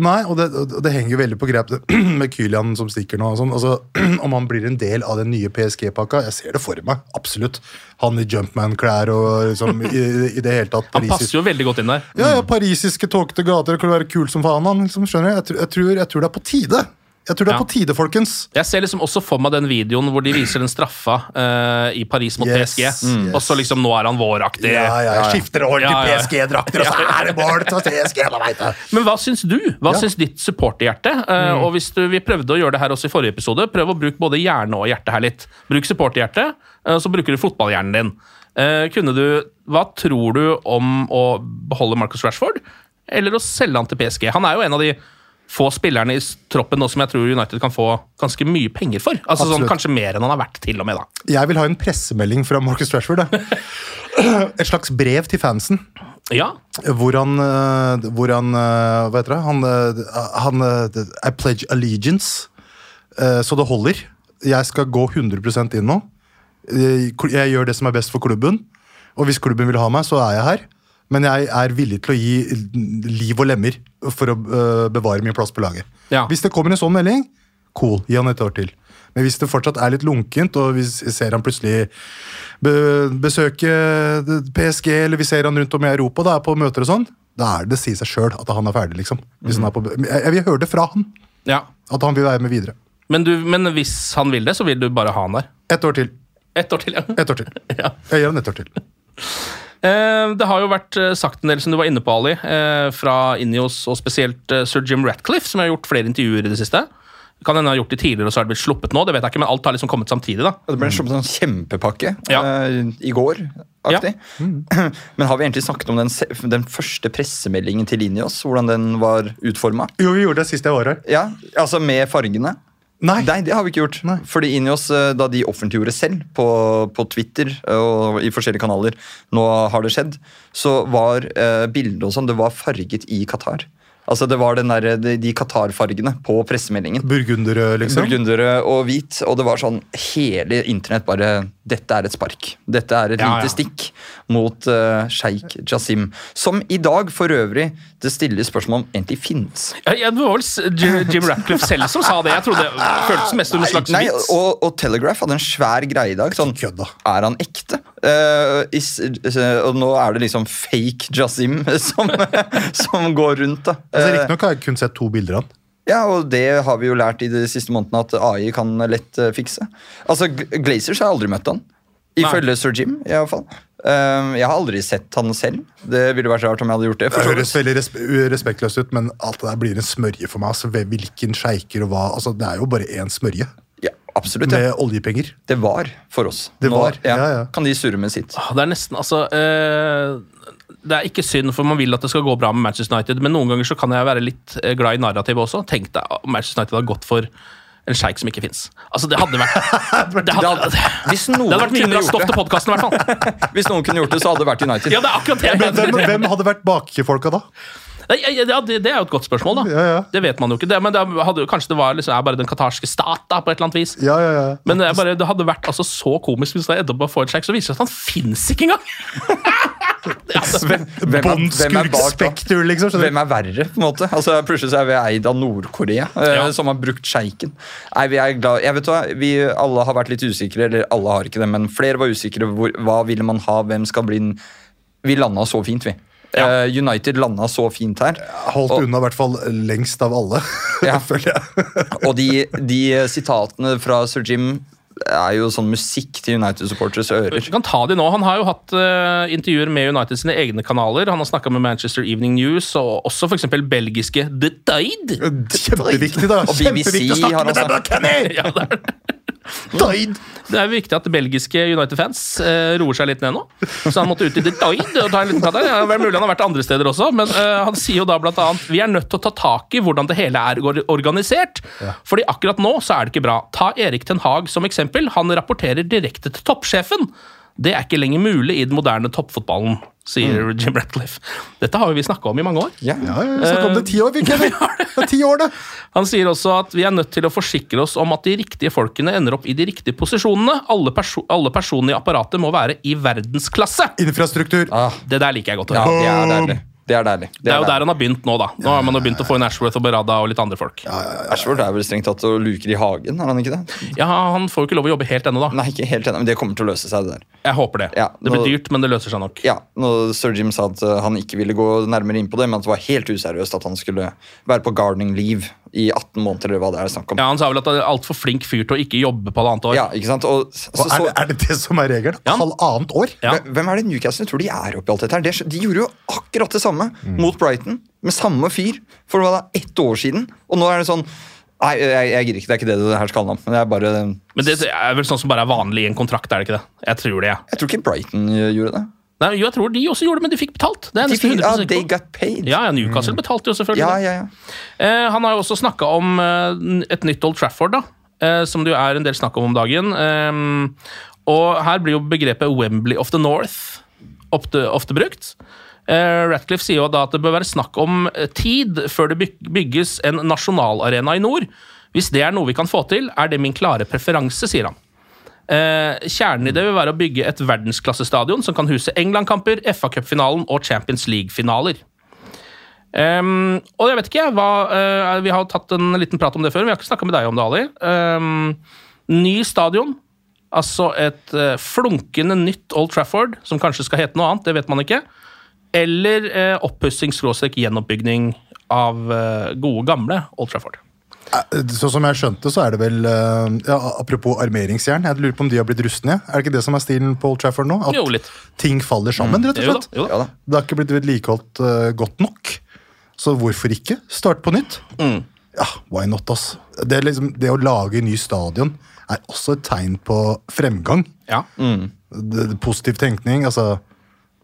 Nei, og det, og det henger jo veldig på grep med Kylian som stikker nå. Sånn. Altså, om han blir en del av den nye PSG-pakka, jeg ser det for meg. Absolutt. Han i Jumpman-klær og liksom, i, i det hele tatt Han passer jo veldig godt inn der. Ja, ja, Parisiske tåkete gater det kan være kul som faen. Han, liksom, skjønner jeg. Jeg, tror, jeg tror det er på tide. Jeg tror det er Ja. på tide, folkens. Jeg ser liksom også for meg den videoen hvor de viser den straffa uh, i Paris mot Yes, PSG. mm. Og så liksom, nå er han våraktig. Ja, ja, jeg skifter år til Ja, ja. PSG-drakter, og så er det mål til PSG! Da vet jeg. Men hva syns du? Hva Ja. syns ditt supporterhjerte? Uh, Mm. og hvis du, Vi prøvde å gjøre det her også i forrige episode. Prøv å bruke både hjerne og hjerte her litt. Bruk supporterhjerte, uh, så bruker du fotballhjernen din. Uh, kunne du, Hva tror du om å beholde Marcus Rashford, eller å selge han til PSG? Han er jo en av de få spillerne i troppen nå som jeg tror United kan få ganske mye penger for. Altså sånn, Kanskje mer enn han har vært, til og med. da. Jeg vil ha en pressemelding fra Marcus Rashford. Da. Et slags brev til fansen. Ja, Hvor han, eh, hvor han eh, Hva heter det? Han, eh, han I pledge allegiance. Så det holder. Jeg skal gå 100 inn nå. Jeg gjør det som er best for klubben. Og hvis klubben vil ha meg, så er jeg her. Men jeg er villig til å gi liv og lemmer for å eh, bevare min plass på laget. Ja. Hvis det kommer en sånn melding, cool, gi han et år til. Men hvis det fortsatt er litt lunkent, og vi ser han plutselig besøke PSG, eller vi ser han rundt om i Europa da, på møter og sånn, da er det sier seg sjøl at han er ferdig. liksom. Hvis han er på, jeg, vil høre det fra han, ja. at han vil være med videre. Men, du, men hvis han vil det, så vil du bare ha han der? Ett år til. Ett år til, ja. Et år til. Ja. Jeg gir han ett år til. Eh, Det har jo vært eh, sagt en del, som du var inne på, Ali, eh, fra Ineos og spesielt sir Jim Ratcliffe, som har gjort flere intervjuer i det siste. Kan hende har gjort det tidligere, og så har det blitt sluppet nå. det vet jeg ikke, Men alt har liksom kommet samtidig. da. Det ble sluppet en sånn kjempepakke Ja. uh, i går. Aktig. Men har vi egentlig snakket om den, den første pressemeldingen til Linios? Hvordan den var utforma? Jo, vi gjorde det sist jeg var her. Ja, altså med fargene? Nei. Nei, det har vi ikke gjort. Nei. Fordi Inios, eh, da de offentliggjorde selv på, på Twitter og i forskjellige kanaler, nå har det skjedd, så var eh, bildet og sånn, det var farget i Qatar. Altså det var den der, de, de Qatar-fargene på pressemeldingen. Burgundere, liksom. Burgundere og hvit, og det var sånn hele internett bare Dette er et spark. Dette er et Ja, lite ja. stikk mot uh, sjeik Jasim. Som i dag for øvrig det stille spørsmål om egentlig fins. Ja, ja, det var vel Jim Ratcliffe selv som sa det. Jeg trodde det føltes mest som en slags Nei, vits. og, og Telegraph hadde en svær greie i dag. Sånn, er han ekte? Uh, is, uh, og nå er det liksom fake Jasim som, som går rundt, da. Altså, Eh, Riktignok har jeg kun sett to bilder av han. Ja, og det har vi jo lært i de siste månedene at AI kan lett eh, fikse. Altså, Glazers har jeg aldri møtt han. Ifølge Sir Jim, i hvert fall. Um, jeg har aldri sett han selv. Det ville vært rart om jeg hadde gjort det. Det høres veldig respe respektløst ut, men alt det der blir en smørje for meg. altså Hvilken sjeiker og hva altså Det er jo bare én smørje Ja, absolutt. Ja. med oljepenger. Det var for oss. Det var, ja, ja, ja. Kan de surre med sitt. Ah, Det er nesten, altså eh, Det er ikke synd, for man vil at det skal gå bra med Manchester United, men noen ganger så kan jeg være litt eh, glad i narrativet også. Tenk deg om Manchester United har gått for en sjeik som ikke fins. Altså, det hadde vært Det hadde, det Hvis noen, hadde vært mye bra stoff til podkasten, i hvert fall. hvis noen kunne gjort det, så hadde det vært United. Ja, det er akkurat det. Men Hvem, hvem hadde vært bakfolka da? Nei, ja, det, det er jo et godt spørsmål, da. Ja, ja. Det vet man jo ikke. Det, men det hadde, kanskje det var liksom, er bare den qatarske stat, da, på et eller annet vis. Ja, ja, ja. Men det, er bare, det hadde vært altså, så komisk hvis det endte opp med å få en sjeik, så viser det seg at han fins ikke engang! Hvem, hvem, er, hvem, er bak, Spektur, liksom. hvem er verre, på en måte? Altså, Plutselig så er vi eid av Nord-Korea, eh, Ja. som har brukt sjeiken. Nei, vi er glad Jeg vet hva, Vi alle har vært litt usikre, eller alle har ikke det, men flere var usikre. Hvor, hva ville man ha? Hvem skal bli den Vi landa så fint, vi. Ja. Eh, United landa så fint her. Holdt Og- unna i hvert fall lengst av alle, Ja. føler jeg. Og de, de sitatene fra sir Jim er jo sånn musikk til United-supporters ører. Du kan ta de nå. Han har jo hatt uh, intervjuer med United sine egne kanaler. Han har snakka med Manchester Evening News og også f.eks. belgiske The Tide. Kjempeviktig, da. Og BBC å snakke har med da, Kenny! Ja, det er det. Det er viktig at belgiske United-fans eh, roer seg litt ned nå. Så han måtte ut i Detroit og ta en liten prat der. Ja, det er mulig han har vært andre steder også, men eh, han sier jo da blant annet vi er nødt til å ta tak i hvordan det hele er organisert. organisert. Fordi akkurat nå så er det ikke bra. Ta Erik Ten Hag som eksempel. Han rapporterer direkte til toppsjefen. Det er ikke lenger mulig i den moderne toppfotballen, sier Jim Ratcliffe. Dette har vi snakka om i mange år. Ja. Ja, vi snakket om det i ti år, vi, Kevin. Det er ti år, det. Han sier også at vi er nødt til å forsikre oss om at de riktige folkene ender opp i de riktige posisjonene. Alle, perso alle personene i apparatet må være i verdensklasse. Infrastruktur. Ah, Det der liker jeg godt. ja, det er deilig. Det er deilig. Det er jo der han har begynt nå, da. Nå har man jo begynt å få inn Ashworth og Berada og litt andre folk. Ashworth er vel strengt tatt og luker i hagen, er han ikke det? Ja, Han får jo ikke lov å jobbe helt ennå, da. Nei, ikke helt ennå, men det kommer til å løse seg, det der. Jeg håper det. Ja, Det blir dyrt, men det løser seg nok. Ja, når Sir Jim sa at uh, han ikke ville gå nærmere inn på det, men at det var helt useriøst at han skulle være på gardening leave i 18 måneder, eller hva det er snakk om. Ja, Han sa vel at han er altfor flink fyr til å ikke jobbe på halvannet år. Ja, ikke sant? Og, så, så, er, det, er det det som er regelen? Ja. Halvannet år? Ja. Hvem er det Newcastle tror de er oppi alt dette her? Det er- De gjorde jo akkurat det samme mot Brighton, med samme fyr, for hva da, ett år siden. Og nå er det sånn Nei, jeg, jeg gidder ikke. Det er ikke det det her skal handle om. Men det er bare Men det er vel sånn som bare er vanlig i en kontrakt, er det ikke det? Jeg tror det, ja. Jeg tror ikke Brighton uh, gjorde det. Nei, jo, jeg tror de også gjorde det, men de fikk betalt. Det er De fikk, 100 ja, they got paid. Ja, ja, Newcastle betalte jo selvfølgelig. ja, ja, ja. Eh, han har jo også snakka om eh, et nytt Old Trafford, da, eh, som det jo er en del snakk om om dagen. Eh, og her blir jo begrepet Wembley of the North ofte, ofte brukt. Eh, Ratcliffe sier jo da at det bør være snakk om eh, tid før det bygges en nasjonalarena i nord. Hvis det er noe vi kan få til, er det min klare preferanse, sier han. Eh, kjernen i det vil være å bygge et verdensklassestadion som kan huse England-kamper, FA-cupfinalen og Champions League-finaler. Um, og jeg vet ikke, hva, uh, Vi har tatt en liten prat om det før, men vi har ikke snakka med deg om det, Ali. Um, ny stadion. Altså et uh, flunkende nytt Old Trafford, som kanskje skal hete noe annet, det vet man ikke. Eller uh, oppussing-gjenoppbygning av uh, gode, gamle Old Trafford. Eh, Sånn som jeg skjønte, så er det vel eh, ja, Apropos armeringsjern, jeg lurer på om de har blitt rustne? Er det ikke det som er stilen på Old Trafford nå? At Jo, litt. ting faller sammen, rett og slett? jo da. jo da. Det har ikke blitt vedlikeholdt uh, godt nok. Så hvorfor ikke starte på nytt? Mm. Ja, why not, ass? Det, er liksom, det å lage ny stadion er også et tegn på fremgang. Ja. Det, det, positiv tenkning. altså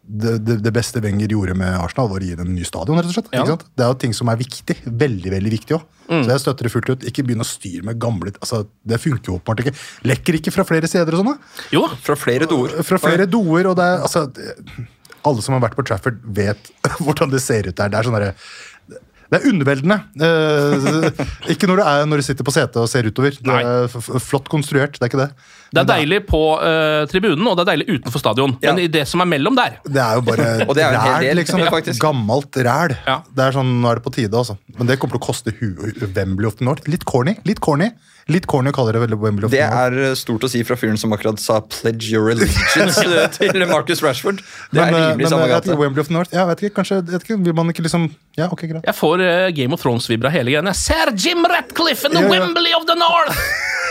det, det, det beste Wenger gjorde med Arsenal, var å gi dem en ny stadion. rett og slett. Ja. Ikke sant? Det er jo ting som er viktig. Veldig veldig viktig òg. Mm. Så jeg støtter det fullt ut. Ikke begynn å styre med gamle altså, Det funker jo åpenbart ikke. Lekker ikke fra flere steder og sånn, da. Jo da. Fra flere doer. Fra flere doer, og det er altså det- Alle som har vært på Trafford, vet hvordan det ser ut der. Det er sånn derre det er underveldende. Eh, ikke når du, er, når du sitter på setet og ser utover. Det er flott konstruert, det er ikke det. Det er deilig på uh, tribunen, og det er deilig utenfor stadion. Ja. Men i det som er mellom der Det er jo bare er ræl, liksom. Ja. Gammelt ræl. Ja. Det er sånn, Nå er det på tide, altså. Men det kommer til å koste hu Wembley of the North. Litt corny. Litt corny Litt corny å kalle det veldig Wembley of Det the North. er uh, stort å si fra fyren som akkurat sa 'pledge your allegiance' uh, til Marcus Rashford. Det Men, er eh, rimelig men samme gate. Wembley of the North Jeg vet ikke, kanskje vet ikke, Vil man ikke liksom Ja, ok, greit. Jeg får uh, Game of Thrones-vibra hele greia. Sir Jim Ratcliffe and the Ja, ja. Wembley of the North!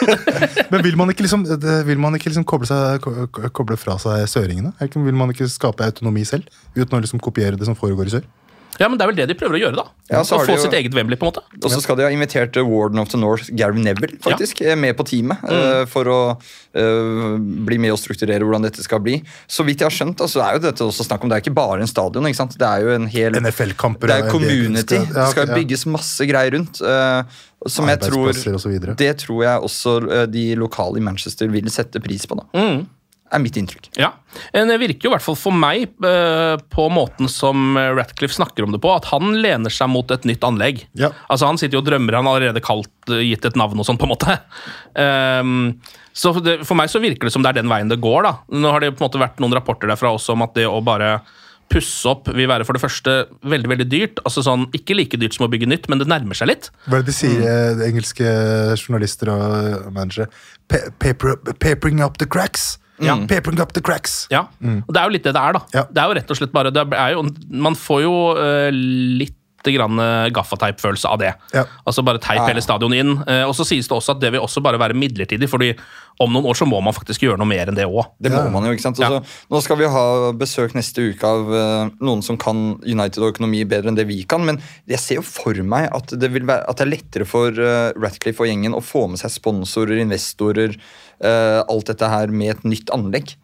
Men vil man ikke liksom, vil man ikke liksom koble, seg, ko- ko- koble fra seg søringene? Vil man ikke skape autonomi selv? Uten å liksom kopiere det som foregår i sør? Ja, men Det er vel det de prøver å gjøre, da. Ja, så få jo- sitt eget Wembley, på en måte. Og så skal de ha invitert uh, Warden of the North, Gary Neville, faktisk, ja. med på teamet. uh, For å uh, bli med og strukturere hvordan dette skal bli. Så vidt jeg har skjønt, altså, så er jo dette også snakk om Det er ikke bare en stadion. ikke sant? Det er jo en hel NFL-kamper Det er community. Ja, Det skal bygges masse greier rundt. uh, som jeg tror. Det tror jeg også de lokale i Manchester vil sette pris på. da. Er mitt inntrykk. Ja, Det virker jo i hvert fall for meg, eh, på måten som Ratcliffe snakker om det på, at han lener seg mot et nytt anlegg. Ja. Altså Han sitter jo og drømmer, han har allerede kalt, eh, gitt et navn og sånn, på en måte. Um, så for det, For meg så virker det som det er den veien det går. da. Nå har det på en måte vært noen rapporter derfra også om at det å bare pusse opp vil være for det første veldig veldig dyrt. altså sånn, Ikke like dyrt som å bygge nytt, men det nærmer seg litt. Hva er det de sier, Mm. eh, engelske journalister og managere? Pa paper, papering up the cracks. Ja. Papering up the cracks. Ja, og Det er jo litt det det er. da. Ja. Det er jo rett og slett bare, det er jo, Man får jo uh, litt grann eh, gaffateip-følelse av det. Ja. Altså bare teip hele stadionet inn. Uh, Og så sies det også at det vil også bare være midlertidig, fordi om noen år så må man faktisk gjøre noe mer enn det òg. Det må man jo, ikke sant? Og Nå skal vi ha besøk neste uke av noen som kan United og økonomi bedre enn det vi kan, men jeg ser jo for meg at det, vil være, at det er lettere for uh, Ratcliffe og gjengen å få med seg sponsorer, investorer, alt dette her med et nytt anlegg.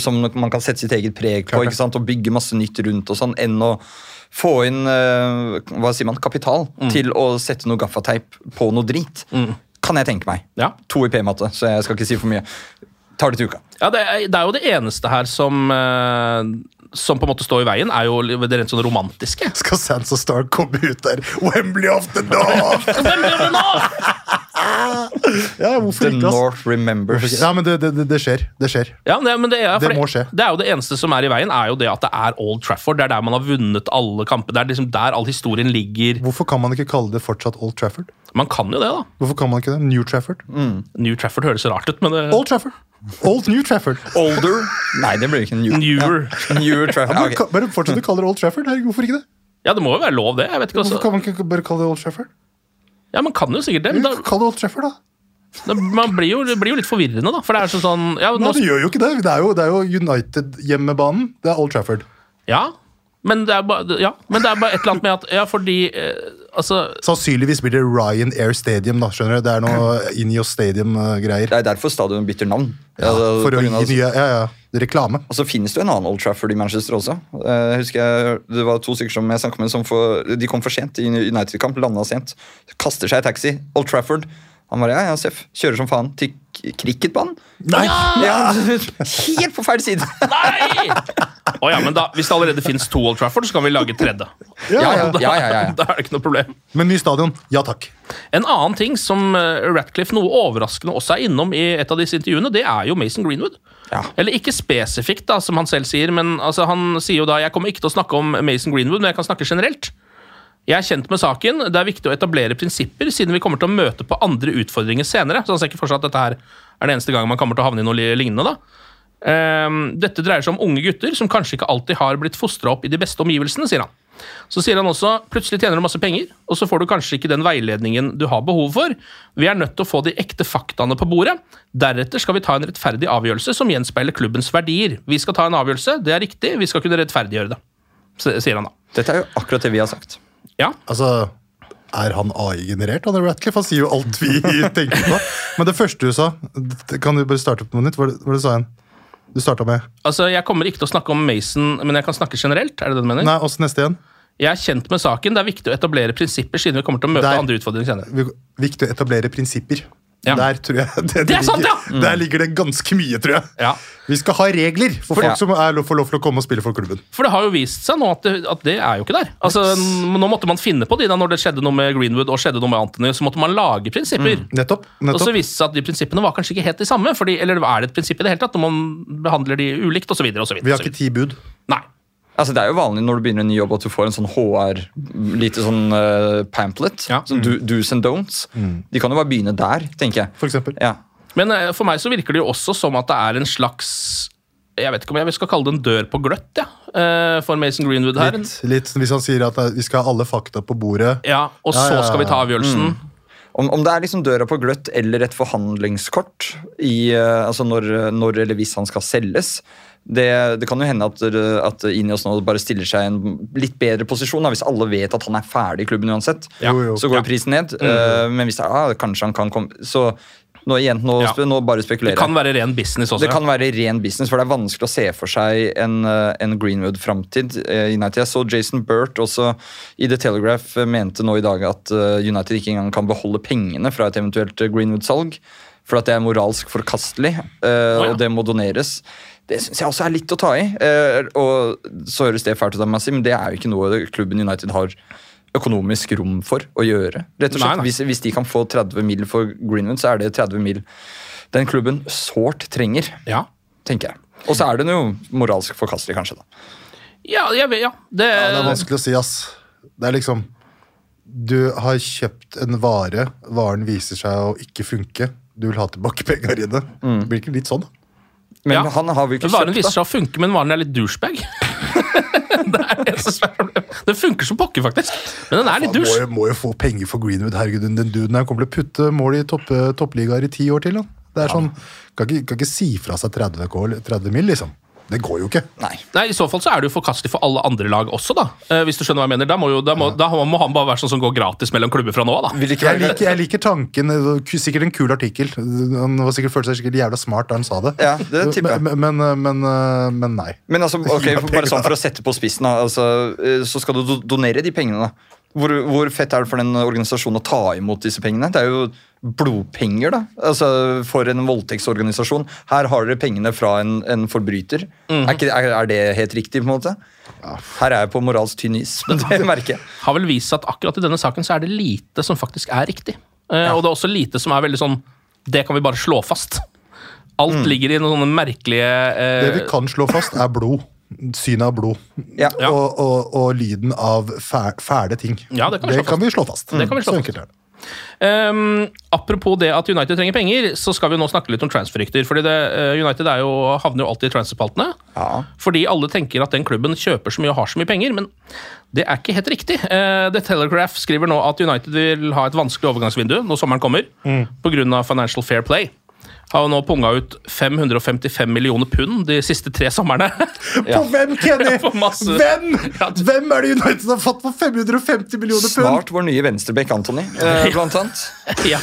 Som man kan sette sitt eget preg på ikke sant? og bygge masse nytt rundt, og sånn, enn å få inn eh, hva sier man, kapital til å sette noe gaffateip på noe drit. Kan jeg tenke meg. Ja. To i P-matte, så jeg skal ikke si for mye. Tar det til uka. Ja, det er, det er jo det eneste her som eh, Som på en måte står i veien, er jo det rent sånn romantiske. Skal Sansa Stark komme ut der? Wembley of the North! Wembley of the nå?! Ja, hvorfor The ikke? ass? North remembers. Ja, men det, det, det- det skjer. Det skjer. Ja, det, men det, er, for Det må skje. det er jo det eneste som er i veien, er jo det at det er Old Trafford. Det er der man har vunnet alle kamper. Det er liksom der all historien ligger. Hvorfor kan man ikke kalle det fortsatt Old Trafford? Man kan jo det, da. Hvorfor kan man ikke det? New Trafford? New Trafford høres rart ut, men det, Old Trafford. Old New Trafford. Older Nei, det blir ikke New. Newer. Ja. Newer Ja, Trafford. men, ok. bare fortsett å kalle det Old Trafford. Herregud, hvorfor ikke det? Ja, det må jo være lov, det. Jeg vet ikke Hvorfor også. kan man ikke bare kalle det Old Trafford? Ja, Man kan jo sikkert det, men da, Kall det Old Trafford, da. Det, man blir jo, det blir jo litt forvirrende, da. For det er sånn sånn ja, Nei, det gjør jo ikke det. Det er jo, det er jo United-hjemmebanen. Det er Old Trafford. ja, men det er bare ja, men det bare et eller annet med at Ja, fordi eh, Altså Sannsynligvis blir det Ryan Air Stadium. da, skjønner du? Det er noe Ineos Stadium-greier. Det er derfor stadion bytter navn. Ja, Ja, for å gi nye ja, ja, reklame. Og så finnes det jo en annen Old Trafford i Manchester også. Eh, Jeg husker jeg, Det var to stykker som jeg snakket med som for, de kom for sent i United-kamp. Landa sent. Kaster seg i taxi. Old Trafford. Han bare ja, ja, Seff. Kjører som faen til cricketbanen. Nei! Ja, helt på feil side. Nei! Oh, ja, men da, Hvis det allerede fins to Old Trafford, så kan vi lage tredje. Ja, Ja, ja. ja, ja, ja, ja. Da er det ikke noe problem. Men ny stadion, ja takk. En annen ting som eh, Ratcliffe noe overraskende også er innom i et av disse intervjuene, det er jo Mason Greenwood. Ja. Eller ikke spesifikt, da, som han selv sier, men altså, han sier jo da jeg kommer ikke til å snakke om Mason Greenwood, men jeg kan snakke generelt. Jeg er kjent med saken. Det er viktig å etablere prinsipper, siden vi kommer til å møte på andre utfordringer senere. Så han ser ikke for seg at dette her er den eneste gangen man kommer til å havne i noe lignende. da. Ehm, dette dreier seg om unge gutter som kanskje ikke alltid har blitt fostra opp i de beste omgivelsene, sier han. Så sier han også plutselig tjener du masse penger, og så får du kanskje ikke den veiledningen du har behov for. Vi er nødt til å få de ekte faktaene på bordet. Deretter skal vi ta en rettferdig avgjørelse som gjenspeiler klubbens verdier. Vi skal ta en avgjørelse, det er riktig, vi skal kunne rettferdiggjøre det. Sier han da. Dette er jo akkurat det vi har sagt. Ja, Altså, er han AI-generert? Han Ratcliffe, han sier jo alt vi tenker på. Men det første du sa, kan du bare starte opp noe nytt? Hva var det- hva var det du sa igjen? Du starta med altså Jeg kommer ikke til å snakke om Mason, men jeg kan snakke generelt. er det det du mener? Nei, også neste igjen. Jeg er kjent med saken. Det er viktig å etablere prinsipper, siden vi kommer til å møte Der. andre utfordringer senere. Viktig å etablere prinsipper. Ja. Der tror jeg det, Det sant, ligger, ja! Der ligger det ganske mye, tror jeg. Ja. Vi skal ha regler for folk Ja. som er, får lov til å komme og spille for klubben. For det har jo vist seg nå at det, at det er jo ikke der. Altså, Nå måtte man finne på de da når det skjedde noe med Greenwood og skjedde noe med Anthony. Så måtte man lage prinsipper. Nettopp. Og så viste det seg at de prinsippene var kanskje ikke helt de samme. Fordi, eller er det et prinsipp i det hele tatt når man behandler de ulikt osv.? Vi har ikke ti bud. Altså, det er jo vanlig når du begynner en ny jobb at du får en sånn HR, lite sånn uh, pamphlet. Ja. Sånn do, do's and don'ts. De kan jo bare begynne der, tenker jeg. For eksempel. Ja. Men uh, for meg så virker det jo også som at det er en slags Jeg vet ikke om jeg skal kalle det en dør på gløtt ja, eh, for Mason Greenwood her. Litt, litt Hvis han sier at vi skal ha alle fakta på bordet Ja, Og Ja, så ja, skal vi ta avgjørelsen. avgjørelsen. Om, om det er liksom døra på gløtt eller et forhandlingskort i, altså når, når eller hvis han skal selges det, det kan jo hende at, at Ineos nå bare stiller seg i en litt bedre posisjon. Da, hvis alle vet at han er ferdig i klubben uansett, Ja. Så går Ja. prisen ned. Eh, men hvis det ah, kanskje han kan komme Så nå igjen, nå, Ja. nå bare Det kan være ren business også. Det kan være ren business, for det er vanskelig å se for seg en, eh, en Greenwood-framtid. i United. Jeg så Jason Burt også i The Telegraph eh, mente nå i dag at eh, United ikke engang kan beholde pengene fra et eventuelt eh, Greenwood-salg. For at det er moralsk forkastelig, eh, ja. og det må doneres. Det syns jeg også er litt å ta i. eh, og så høres det fælt ut av meg å si, men det er jo ikke noe klubben United har økonomisk rom for å gjøre. Rett og slett. nei. Hvis, hvis de kan få 30 mil for Greenwood, så er det 30 mil den klubben sårt trenger Ja, tenker jeg. Og så er det jo moralsk forkastelig, kanskje. da. ja, jeg ja. Det, Ja, det er vanskelig å si, ass. Det er liksom Du har kjøpt en vare, varen viser seg å ikke funke. Du vil ha tilbake pengene dine. Det blir ikke litt sånn, da? Men Ja. han har vi ikke Varen kjøpt, viser da. seg å funke, men varen er litt douchebag. det er det som er problemet. Den funker som pokker, faktisk. Men den er litt dusj. Må, må jo få penger for Greenwood. Herregud, den, den duden her kommer til å putte mål i topp, toppligaer i ti år til. Da. Det er sånn, kan ikke, kan ikke si fra seg 30, 30 mil, liksom. Det går jo ikke. Nei. Nei, I så fall så er det jo forkastelig for alle andre lag også, da. Eh, hvis du skjønner hva jeg mener. Da må, jo, da må, da må han bare være sånn som går gratis mellom klubber fra nå av, da. Vil ikke Jeg være liker, jeg liker tanken. ku- Sikkert en kul artikkel. Han var sikkert følte seg sikkert jævla smart da han sa det. Ja, det tipper jeg. Men, men, men, men nei. Men altså, ok, bare sånn for å sette på spissen, da, altså, eh, så skal du do- donere de pengene. da. Hvor, hvor fett er det for den organisasjonen å ta imot disse pengene? Det er jo blodpenger da, altså for en voldtektsorganisasjon. Her har dere pengene fra en, en forbryter. er, ikke, er, er det helt riktig? på en måte? Her er jeg på moralsk tynn is. Det merker jeg. Har vel vist seg at akkurat i denne saken så er det lite som faktisk er riktig. Eh, Og det er også lite som er veldig sånn Det kan vi bare slå fast. Alt ligger i noen sånne merkelige eh, Det vi kan slå fast, er blod. Synet av blod. Ja. Og, og, og lyden av fæ, fæle ting. Ja, det kan vi slå fast. vi slå fast. Det kan vi slå Så fast. enkelt er det. Ehm, apropos det at United trenger penger, så skal vi nå snakke litt om transferrykter. fordi det, eh, United er jo, havner jo alltid i transferpaltene. Ja. Fordi alle tenker at den klubben kjøper så mye og har så mye penger, men det er ikke helt riktig. Uh, The Telegraph skriver nå at United vil ha et vanskelig overgangsvindu når sommeren kommer, Mm. av Financial Fair Play. Har jo nå punga ut 555 millioner pund de siste tre somrene. På hvem, Kenny? Masse- Hvem? Ja, det- Hvem er det United har fått for 550 millioner pund? Snart vår nye venstrebekk Anthony, eh, blant annet. ja.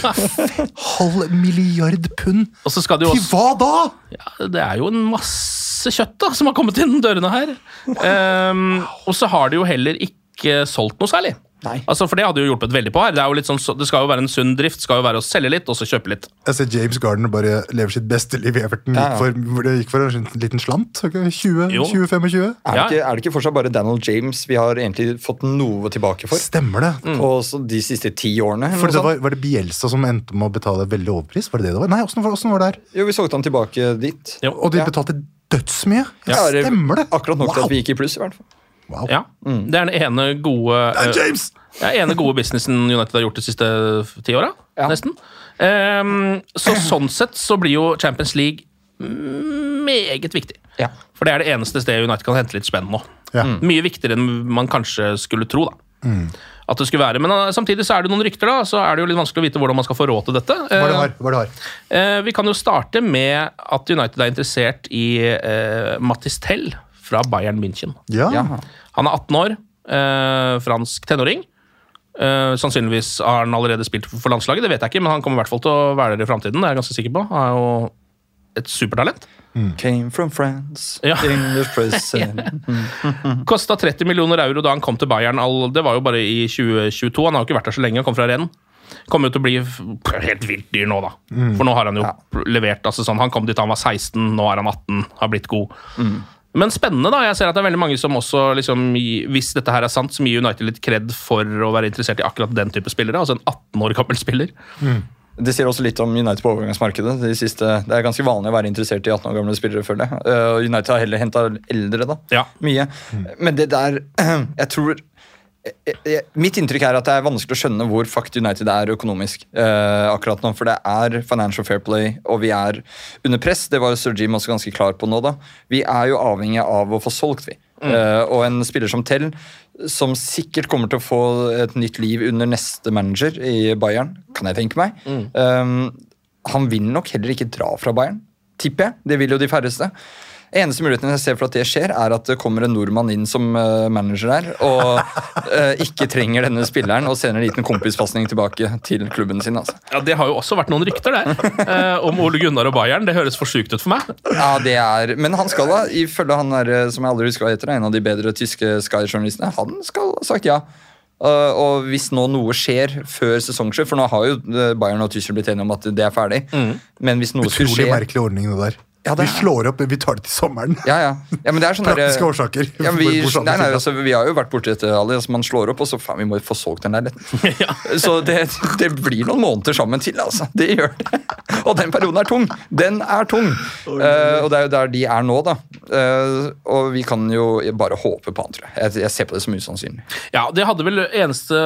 Halv milliard pund? Og så skal det jo Til hva da? Ja, det er jo en masse kjøtt da, som har kommet inn dørene her. Um, og så har de jo heller ikke solgt noe særlig. Nei. Altså, For det hadde jo hjulpet veldig på her. Det, er jo litt sånn, det skal jo være en sunn drift. skal jo være å selge litt, og så kjøpe litt. Jeg ser James Gardner bare lever sitt beste liv i Everton. Ja, ja. Gikk for, hvor det gikk for en liten slant. 20, 20, 25. Er, Ja. det ikke, er det ikke fortsatt bare Daniel James vi har egentlig fått noe tilbake for? Stemmer det. Mm. På så de siste ti årene? For det var, var det Bielsa som endte med å betale veldig overpris? Var det det det var? Nei, åssen var, hvordan var det her? Jo, vi solgte han tilbake dit. Jo. Og de Ja. betalte dødsmye? Ja, Stemmer det? Akkurat nok til at vi gikk i pluss, i hvert fall. Wow. Ja, Det er den ene gode er eh, James! ja, ene gode businessen United har gjort de siste ti åra. Ja. Nesten. Um, så sånn sett så blir jo Champions League meget viktig. Ja. For det er det eneste stedet United kan hente litt spenn nå. Ja. Mye viktigere enn man kanskje skulle tro. da. At det skulle være. Men uh, samtidig så er det noen rykter, da, så er det jo litt vanskelig å vite hvordan man skal få råd til dette. Hva du det Eh, har? Hva du det har? Uh, vi kan jo starte med at United er interessert i uh, Mattis Tell fra Bayern München. Ja. Ja. Han er 18 år, eh, fransk tenåring. Eh, sannsynligvis har han allerede spilt for landslaget, det vet jeg ikke, men han kommer i hvert fall til å være der i framtiden. Det er jeg ganske sikker på. Han er jo et supertalent. Came from France, Ja. English president. Kosta 30 millioner euro da han kom til Bayern. All, det var jo bare i 2022. Han har jo ikke vært der så lenge. Han kom fra Rennes. Kommer jo til å bli helt vilt dyr nå, da. For nå har han jo levert. altså sånn, Han kom dit da han var 16, nå er han 18. Har blitt god. Men spennende, da. Jeg ser at det er veldig mange som også, liksom, hvis dette her er sant, som gir United litt kred for å være interessert i akkurat den type spillere. Altså en 18 år gammel spiller. Det sier også litt om United på overgangsmarkedet. De siste, det er ganske vanlig å være interessert i 18 år gamle spillere, føler jeg. Uh, United har heller henta eldre, da. Ja. Mye. Men det der Jeg tror Mitt inntrykk er at det er vanskelig å skjønne hvor fucked United er økonomisk eh, akkurat nå. For det er financial fair play, og vi er under press. Det var Sir Jim også ganske klar på nå. da. Vi er jo avhengig av å få solgt, vi. Eh, og en spiller som Tell, som sikkert kommer til å få et nytt liv under neste manager i Bayern, kan jeg tenke meg. Eh, han vil nok heller ikke dra fra Bayern, tipper jeg. Det vil jo de færreste. Eneste muligheten jeg ser for at det skjer, er at det kommer en nordmann inn som eh, manager der, og eh, ikke trenger denne spilleren, og sender en liten kompispasning tilbake til klubben sin. altså. Ja, Det har jo også vært noen rykter der eh, om Ole Gunnar og Bayern. Det høres for sjukt ut for meg. Ja, det er, Men han skal da, ifølge han der, eh, som jeg aldri husker hva heter, en av de bedre tyske Sky-journalistene, han skal ha sagt ja. Uh, og hvis nå noe skjer før sesongslutt, for nå har jo Bayern og Tyskland blitt enige om at det er ferdig, men hvis noe skulle Utrolig skje merkelig ordning, det der. Ja, vi slår opp, vi tar det til sommeren. Ja, ja. ja men det er sånne Praktiske årsaker. Ja, men vi, hvor- nei, nei, altså, vi har jo vært borti dette, Ali. Altså, man slår opp, og så faen, vi må få solgt den leiligheten. Så det, det blir noen måneder sammen til, altså. Det gjør det. Og den perioden er tung. Den er tung. Uh, og det er jo der de er nå, da. Uh, og vi kan jo bare håpe på han, tror jeg. Jeg, jeg ser på det som usannsynlig. Ja, det hadde vel Eneste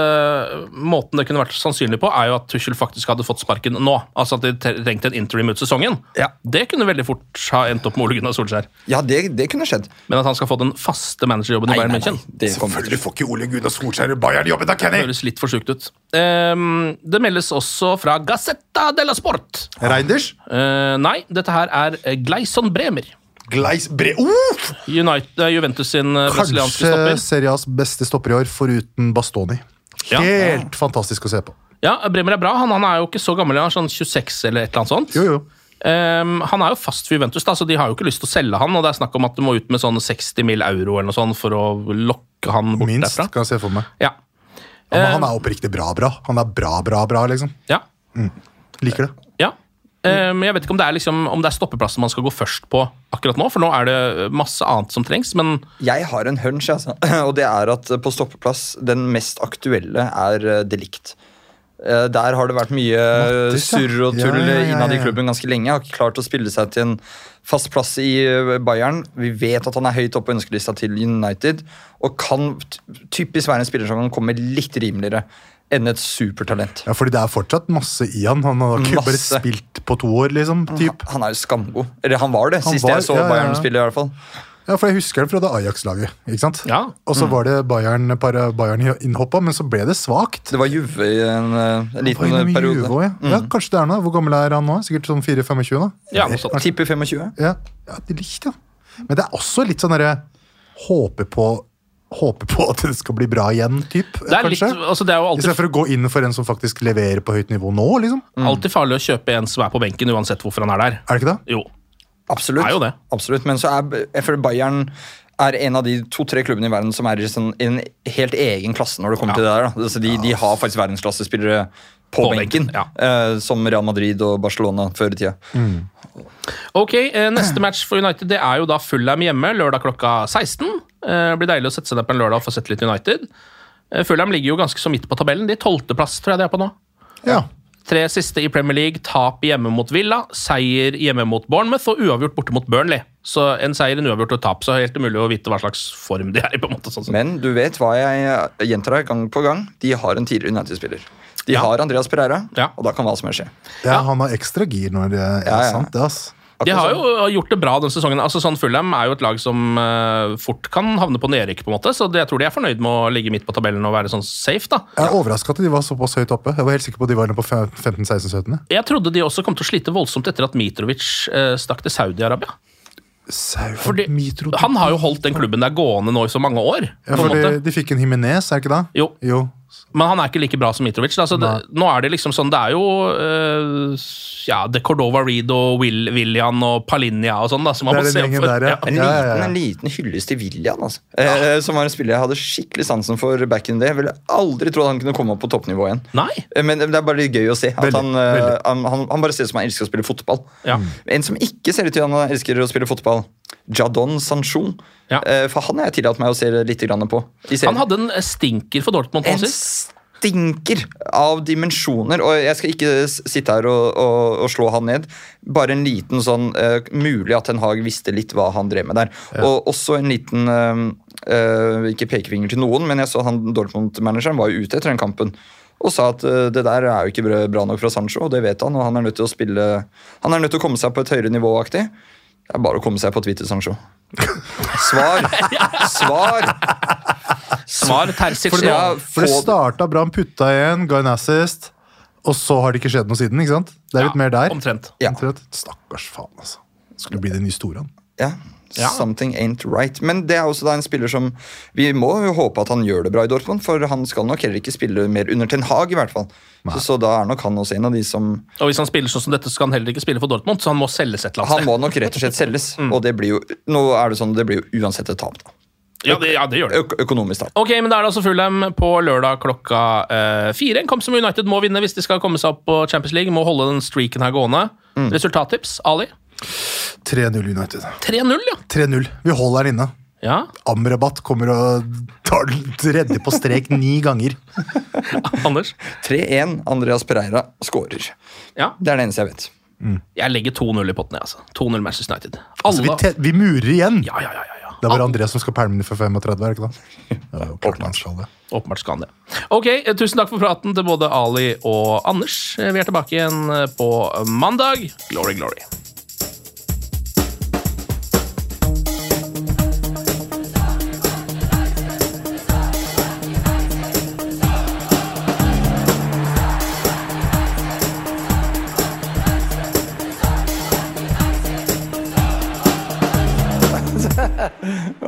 måten det kunne vært sannsynlig på, er jo at Tuchel faktisk hadde fått sparken nå. Altså at de tre- trengte en interim ut sesongen. Ja. Det kunne veldig fort fort ha endt opp med Ole Gunnar Solskjær. Ja, det, det kunne skjedd. Men at han skal få den faste managerjobben i Bayern. München, Selvfølgelig får ikke Ole Gunnar Solskjær i Bayern-jobben, da, Kenny! Det høres litt for sjukt ut. Um, det meldes også fra Gazzetta della Sport. Reinders? Uh, nei, dette her er eh, Gleison Bremer. Gleis Bre... Uh! United, eh, Juventus sin brasilianske stopper. Kanskje Serias beste stopper i år, foruten Bastoni. Ja. Helt fantastisk å se på. Ja, Bremer er bra. Han, han er jo ikke så gammel, han er sånn 26 eller et eller annet sånt. Jo, jo. Ehm, han er jo fast for Juventus, da, så de har jo ikke lyst til å selge han. Og det er snakk om at du må ut med sånn 60 mill. euro eller noe sånt for å lokke han bort Minst, derfra. kan jeg se for meg. Ja. Eh, han er oppriktig bra, bra. Han er bra, bra, bra, liksom. ja. Liker det. ja. Men jeg vet ikke om det, er liksom, om det er stoppeplassen man skal gå først på akkurat nå, for nå er det masse annet som trengs, men Jeg har en hunch, altså. og det er at på stoppeplass den mest aktuelle er delikt. Eh, Der har det vært mye Mattis, ja. surr og tull Ja, ja, innad i klubben ganske lenge. Har ikke klart å spille seg til en fast plass i eh, Bayern. Vi vet at han er høyt oppe på ønskelista til United, og kan typisk være en spiller som kan komme litt rimeligere enn et supertalent. Ja, fordi det er fortsatt masse i han. Han har ikke bare spilt på to år, liksom. Typ. Han er jo skamgod. Eller han var det, Han sist var- jeg så. Bayern spille. i hvert fall. Ja, for jeg husker det fra det Ajax-laget. ikke sant? Ja. Og så var det Bayern, para- Bayern innhoppa, men så ble det svakt. Det var Juve i en, eh, en liten Var periode. Juve ja. ja, kanskje det er noe. Hvor gammel er han nå? Sikkert sånn 4-25? da? ja. Tipper 25. Ja, ja det likte ja. Men det er også litt sånn derre Håpe på Håpe på at det skal bli bra igjen, typ, Det er, litt, altså det er jo alltid, Istedenfor å gå inn for en som faktisk leverer på høyt nivå nå, liksom. alltid farlig å kjøpe en som er på benken, uansett hvorfor han er der. Er det ikke det? Jo. Absolutt. Er jo det. Absolutt. Men så er jeg føler Bayern er en av de to-tre klubbene i verden som er i sånn, en helt egen klasse når det kommer til det der. Da. Altså, de, de har faktisk verdensklassespillere på, På benken, benken, ja. eh, som Real Madrid og Barcelona før i tida. Ok, eh, Neste match for United det er jo da Fulham hjemme lørdag klokka 16. Eh, Det blir deilig å sette seg ned på en lørdag og få sett litt United. Eh, Fulham ligger jo ganske så midt på tabellen. De Tolvteplass tror jeg de er på nå. Ja. Tre siste i Premier League, tap hjemme mot Villa, seier hjemme mot Bournemouth og uavgjort borte mot Burnley. Så en seier, en uavgjort og tap, så helt umulig å vite hva slags form de er i. på en måte. Sånn. Men du vet hva jeg gjentar gang på gang? De har en tidligere United-spiller. De Ja. har Andreas Pereira, Ja. og da kan hva som helst skje. ja, han har ekstra gir når det er Ja, ja. sant, det, ass. De har sånn. jo gjort det bra denne sesongen. Altså sånn Fulham er jo et lag som uh, fort kan havne på nedrykk, på en måte, så det, jeg tror de er fornøyd med å ligge midt på tabellen og være sånn safe. da. Jeg er overraska at de var såpass høyt oppe. Jeg var helt sikker på at de var på 15-16-17. Jeg trodde de også kom til å slite voldsomt etter at Mitrovic uh, stakk til Saudi-Arabia. Fordi Han har jo holdt den klubben der gående nå i så mange år. ja, for de fikk en Himinez, er det ikke det? Jo, Jo. Men han er ikke like bra som Mitrovic. Da, så det, nå er det liksom sånn, det er jo uh, ja, De Cordova Reed og Will, William og Palinia og sånn da, som man er må se opp for. der, ja. En, Ja, liten, ja, ja. en liten hyllest til William, altså. eh, som var en spiller jeg hadde skikkelig sansen for back in the day. Jeg ville aldri trodd han kunne komme opp på toppnivå igjen. Nei. Eh, Men det er bare litt gøy å se. At Veldig, han, eh, veldig. han, han, han bare ser ut som han elsker å spille fotball. Ja. En som ikke ser ut til han elsker å spille fotball, Jadon Sancho. Ja. Eh, For han har jeg tillatt meg å se litt på. Han hadde en stinker for Dortmund. en stinker av dimensjoner. Og jeg skal ikke sitte her og, og, og slå han ned. Bare en liten sånn uh, Mulig at Ten Hag visste litt hva han drev med der. Og også en liten uh, uh, Ikke pekefinger til noen, men jeg så han Dortmund-manageren var jo ute etter den kampen. Og sa at eh, det der er jo ikke bra nok fra Sancho, og det vet han. Og han er nødt til å spille Han er nødt til å komme seg på et høyere nivå. aktig Det er bare å komme seg på Twitter, Sancho. Svar! Svar! Svar Terzic. For ja. For det få- starta bra, han putta igjen, ga en assist, og så har det ikke skjedd noe siden. ikke sant? Det er litt Ja, mer der. Omtrent. Ja. Omtrent. Stakkars faen, altså. Skulle bli det nye store, han. Ja, Ja. Something ain't right. Men det er også da en spiller som Vi må jo håpe at han gjør det bra i Dortmund, for han skal nok heller ikke spille mer under Ten Hag, i hvert fall. Så, så da er nok han også en av de som Og hvis han spiller sånn som dette, så skal han heller ikke spille for Dortmund, så han må selges et eller annet Han må nok rett og slett selges. Og det blir jo Nå er det sånn, det blir jo uansett et tap. da. Ja, det, ja, det gjør det. Ø Økonomisk da. Ok, men Da er det altså Fulham på lørdag klokka eh, fire. En kamp som United må vinne hvis de skal komme seg opp på Champions League. Må holde den streaken her gående. Resultattips, Ali? 3-0 United. 3-0, ja. 3-0. Vi holder den inne. ja. Amrabat kommer og tar den tredje på strek ni ganger. Anders? 3-1. Andreas Pereira skårer. Ja. Det er det eneste jeg vet. Jeg legger 2-0 i potten, altså. 2-0 Manchester United. Altså, vi, te vi murer igjen! Ja, ja, ja. ja, ja. Det er bare André som skal pælme den for 35, er det ikke det? Ja, han skal det. Åpenbart skal han det. Ok, eh, Tusen takk for praten til både Ali og Anders. Eh, Vi er tilbake igjen eh, på mandag. Glory, glory.